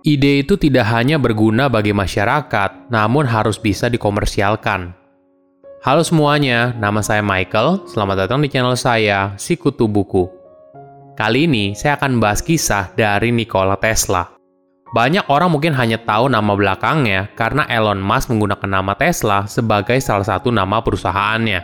Ide itu tidak hanya berguna bagi masyarakat, namun harus bisa dikomersialkan. Halo semuanya, nama saya Michael. Selamat datang di channel saya, Sikutu Buku. Kali ini saya akan membahas kisah dari Nikola Tesla. Banyak orang mungkin hanya tahu nama belakangnya karena Elon Musk menggunakan nama Tesla sebagai salah satu nama perusahaannya.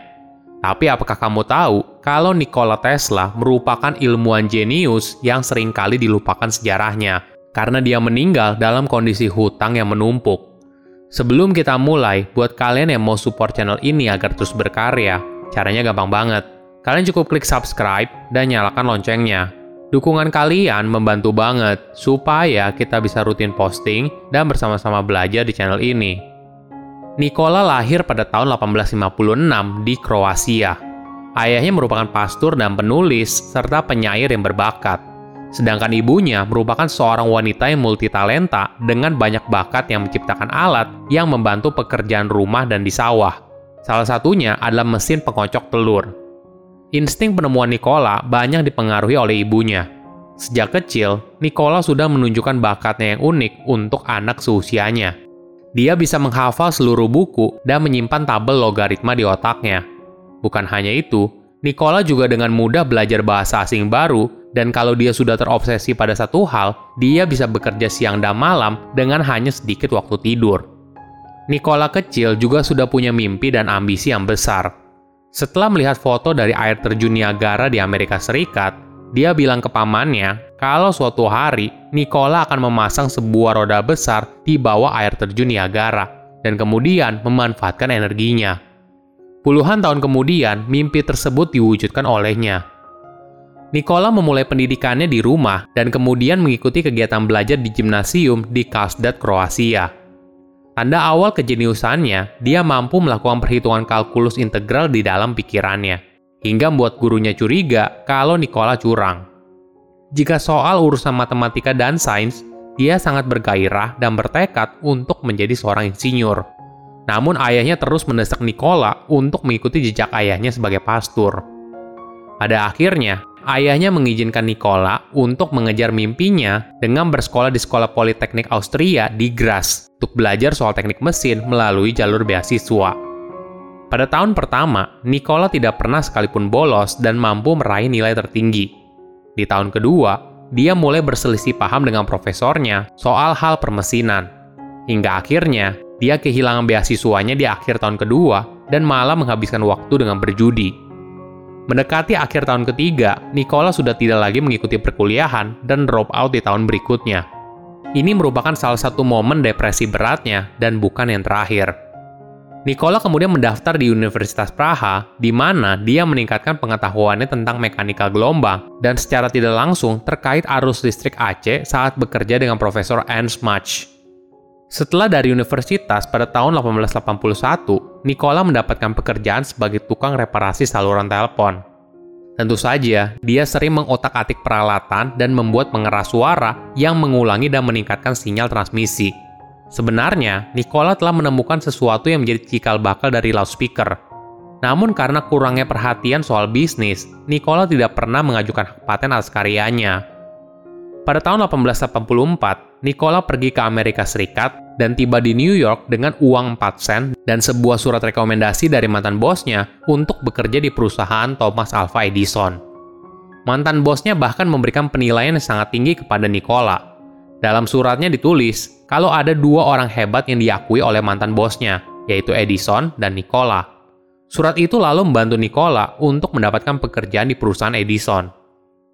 Tapi apakah kamu tahu kalau Nikola Tesla merupakan ilmuwan jenius yang sering kali dilupakan sejarahnya karena dia meninggal dalam kondisi hutang yang menumpuk. Sebelum kita mulai, buat kalian yang mau support channel ini agar terus berkarya, caranya gampang banget. Kalian cukup klik subscribe dan nyalakan loncengnya. Dukungan kalian membantu banget supaya kita bisa rutin posting dan bersama-sama belajar di channel ini. Nikola lahir pada tahun 1856 di Kroasia. Ayahnya merupakan pastor dan penulis serta penyair yang berbakat. Sedangkan ibunya merupakan seorang wanita yang multitalenta dengan banyak bakat yang menciptakan alat yang membantu pekerjaan rumah dan di sawah. Salah satunya adalah mesin pengocok telur. Insting penemuan Nikola banyak dipengaruhi oleh ibunya. Sejak kecil, Nikola sudah menunjukkan bakatnya yang unik untuk anak seusianya. Dia bisa menghafal seluruh buku dan menyimpan tabel logaritma di otaknya. Bukan hanya itu, Nikola juga dengan mudah belajar bahasa asing baru dan kalau dia sudah terobsesi pada satu hal, dia bisa bekerja siang dan malam dengan hanya sedikit waktu tidur. Nikola kecil juga sudah punya mimpi dan ambisi yang besar. Setelah melihat foto dari air terjun Niagara di Amerika Serikat, dia bilang ke pamannya kalau suatu hari Nikola akan memasang sebuah roda besar di bawah air terjun Niagara dan kemudian memanfaatkan energinya. Puluhan tahun kemudian, mimpi tersebut diwujudkan olehnya. Nikola memulai pendidikannya di rumah dan kemudian mengikuti kegiatan belajar di gimnasium di Karlsbad, Kroasia. Tanda awal kejeniusannya, dia mampu melakukan perhitungan kalkulus integral di dalam pikirannya, hingga membuat gurunya curiga kalau Nikola curang. Jika soal urusan matematika dan sains, dia sangat bergairah dan bertekad untuk menjadi seorang insinyur. Namun ayahnya terus mendesak Nikola untuk mengikuti jejak ayahnya sebagai pastor. Pada akhirnya, ayahnya mengizinkan Nikola untuk mengejar mimpinya dengan bersekolah di Sekolah Politeknik Austria di Graz untuk belajar soal teknik mesin melalui jalur beasiswa. Pada tahun pertama, Nikola tidak pernah sekalipun bolos dan mampu meraih nilai tertinggi. Di tahun kedua, dia mulai berselisih paham dengan profesornya soal hal permesinan. Hingga akhirnya, dia kehilangan beasiswanya di akhir tahun kedua dan malah menghabiskan waktu dengan berjudi. Mendekati akhir tahun ketiga, Nicola sudah tidak lagi mengikuti perkuliahan dan drop out di tahun berikutnya. Ini merupakan salah satu momen depresi beratnya dan bukan yang terakhir. Nicola kemudian mendaftar di Universitas Praha, di mana dia meningkatkan pengetahuannya tentang mekanika gelombang dan secara tidak langsung terkait arus listrik Aceh saat bekerja dengan Profesor Ernst Mach. Setelah dari universitas pada tahun 1881, Nicola mendapatkan pekerjaan sebagai tukang reparasi saluran telepon. Tentu saja, dia sering mengotak-atik peralatan dan membuat pengeras suara yang mengulangi dan meningkatkan sinyal transmisi. Sebenarnya, Nicola telah menemukan sesuatu yang menjadi cikal bakal dari loudspeaker. Namun karena kurangnya perhatian soal bisnis, Nicola tidak pernah mengajukan hak paten atas karyanya. Pada tahun 1884, Nikola pergi ke Amerika Serikat dan tiba di New York dengan uang 4 sen dan sebuah surat rekomendasi dari mantan bosnya untuk bekerja di perusahaan Thomas Alva Edison. Mantan bosnya bahkan memberikan penilaian yang sangat tinggi kepada Nikola. Dalam suratnya ditulis kalau ada dua orang hebat yang diakui oleh mantan bosnya, yaitu Edison dan Nikola. Surat itu lalu membantu Nikola untuk mendapatkan pekerjaan di perusahaan Edison.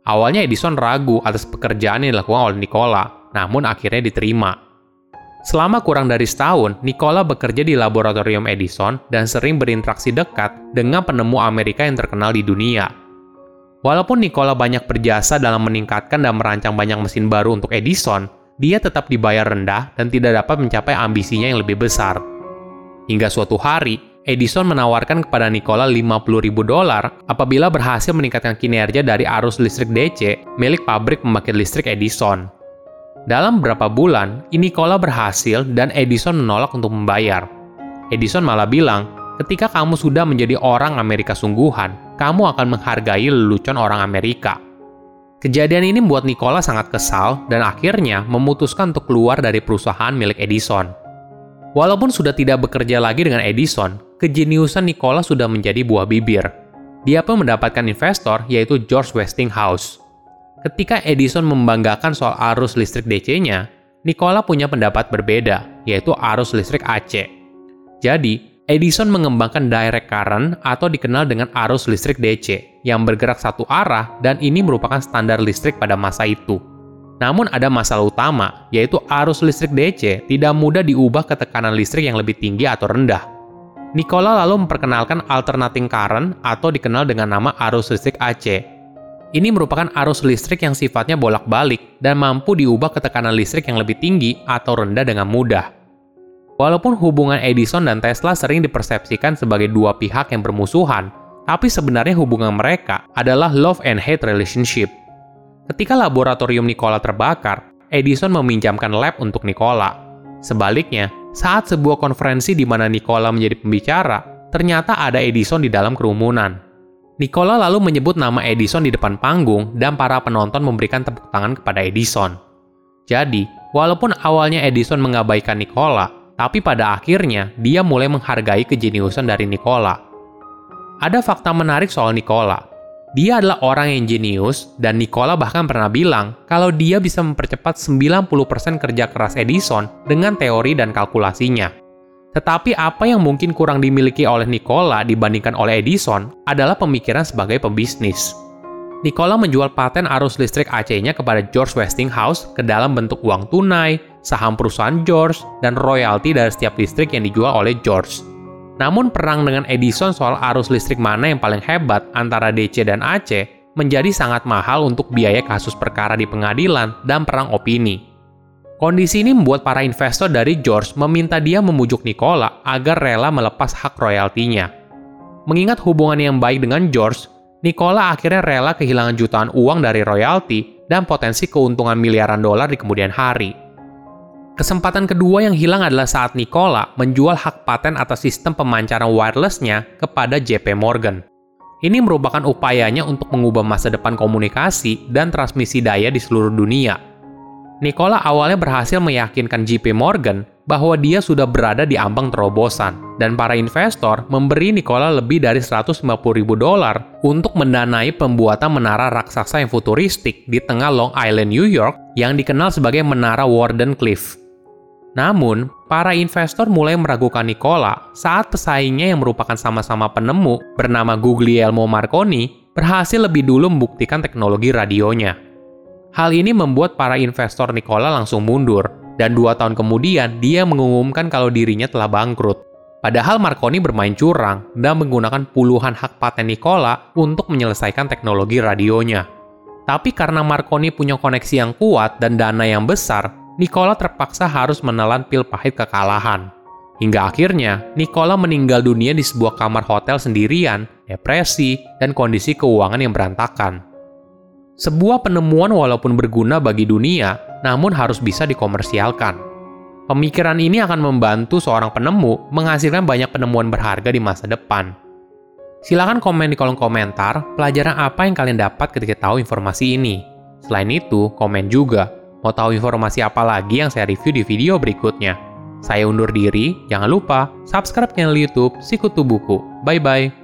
Awalnya Edison ragu atas pekerjaan yang dilakukan oleh Nikola, namun akhirnya diterima. Selama kurang dari setahun, Nikola bekerja di laboratorium Edison dan sering berinteraksi dekat dengan penemu Amerika yang terkenal di dunia. Walaupun Nikola banyak berjasa dalam meningkatkan dan merancang banyak mesin baru untuk Edison, dia tetap dibayar rendah dan tidak dapat mencapai ambisinya yang lebih besar. Hingga suatu hari, Edison menawarkan kepada Nikola 50 ribu dolar apabila berhasil meningkatkan kinerja dari arus listrik DC milik pabrik pembangkit listrik Edison. Dalam beberapa bulan, Nikola berhasil dan Edison menolak untuk membayar. Edison malah bilang, ketika kamu sudah menjadi orang Amerika sungguhan, kamu akan menghargai lelucon orang Amerika. Kejadian ini membuat Nikola sangat kesal dan akhirnya memutuskan untuk keluar dari perusahaan milik Edison. Walaupun sudah tidak bekerja lagi dengan Edison, kejeniusan Nikola sudah menjadi buah bibir. Dia pun mendapatkan investor yaitu George Westinghouse. Ketika Edison membanggakan soal arus listrik DC-nya, Nikola punya pendapat berbeda, yaitu arus listrik AC. Jadi, Edison mengembangkan direct current atau dikenal dengan arus listrik DC yang bergerak satu arah dan ini merupakan standar listrik pada masa itu. Namun ada masalah utama, yaitu arus listrik DC tidak mudah diubah ke tekanan listrik yang lebih tinggi atau rendah. Nikola lalu memperkenalkan alternating current atau dikenal dengan nama arus listrik AC. Ini merupakan arus listrik yang sifatnya bolak-balik dan mampu diubah ke tekanan listrik yang lebih tinggi atau rendah dengan mudah. Walaupun hubungan Edison dan Tesla sering dipersepsikan sebagai dua pihak yang bermusuhan, tapi sebenarnya hubungan mereka adalah love and hate relationship. Ketika laboratorium Nikola terbakar, Edison meminjamkan lab untuk Nikola. Sebaliknya, saat sebuah konferensi di mana Nikola menjadi pembicara, ternyata ada Edison di dalam kerumunan. Nikola lalu menyebut nama Edison di depan panggung dan para penonton memberikan tepuk tangan kepada Edison. Jadi, walaupun awalnya Edison mengabaikan Nikola, tapi pada akhirnya dia mulai menghargai kejeniusan dari Nikola. Ada fakta menarik soal Nikola. Dia adalah orang yang jenius dan Nikola bahkan pernah bilang kalau dia bisa mempercepat 90% kerja keras Edison dengan teori dan kalkulasinya. Tetapi apa yang mungkin kurang dimiliki oleh Nikola dibandingkan oleh Edison adalah pemikiran sebagai pebisnis. Nikola menjual paten arus listrik AC-nya kepada George Westinghouse ke dalam bentuk uang tunai, saham perusahaan George, dan royalti dari setiap listrik yang dijual oleh George. Namun perang dengan Edison soal arus listrik mana yang paling hebat antara DC dan AC menjadi sangat mahal untuk biaya kasus perkara di pengadilan dan perang opini. Kondisi ini membuat para investor dari George meminta dia memujuk Nikola agar rela melepas hak royaltinya. Mengingat hubungan yang baik dengan George, Nikola akhirnya rela kehilangan jutaan uang dari royalti dan potensi keuntungan miliaran dolar di kemudian hari. Kesempatan kedua yang hilang adalah saat Nikola menjual hak paten atas sistem pemancaran wirelessnya kepada JP Morgan. Ini merupakan upayanya untuk mengubah masa depan komunikasi dan transmisi daya di seluruh dunia. Nikola awalnya berhasil meyakinkan JP Morgan bahwa dia sudah berada di ambang terobosan, dan para investor memberi Nikola lebih dari 150 ribu dolar untuk mendanai pembuatan menara raksasa yang futuristik di tengah Long Island, New York yang dikenal sebagai Menara Warden Cliff. Namun, para investor mulai meragukan Nikola saat pesaingnya yang merupakan sama-sama penemu bernama Guglielmo Marconi berhasil lebih dulu membuktikan teknologi radionya. Hal ini membuat para investor Nikola langsung mundur dan dua tahun kemudian dia mengumumkan kalau dirinya telah bangkrut. Padahal Marconi bermain curang dan menggunakan puluhan hak paten Nikola untuk menyelesaikan teknologi radionya. Tapi karena Marconi punya koneksi yang kuat dan dana yang besar, Nikola terpaksa harus menelan pil pahit kekalahan. Hingga akhirnya, Nikola meninggal dunia di sebuah kamar hotel sendirian, depresi, dan kondisi keuangan yang berantakan. Sebuah penemuan walaupun berguna bagi dunia, namun harus bisa dikomersialkan. Pemikiran ini akan membantu seorang penemu menghasilkan banyak penemuan berharga di masa depan. Silahkan komen di kolom komentar pelajaran apa yang kalian dapat ketika tahu informasi ini. Selain itu, komen juga mau tahu informasi apa lagi yang saya review di video berikutnya. Saya undur diri, jangan lupa subscribe channel YouTube Sikutu Buku. Bye bye.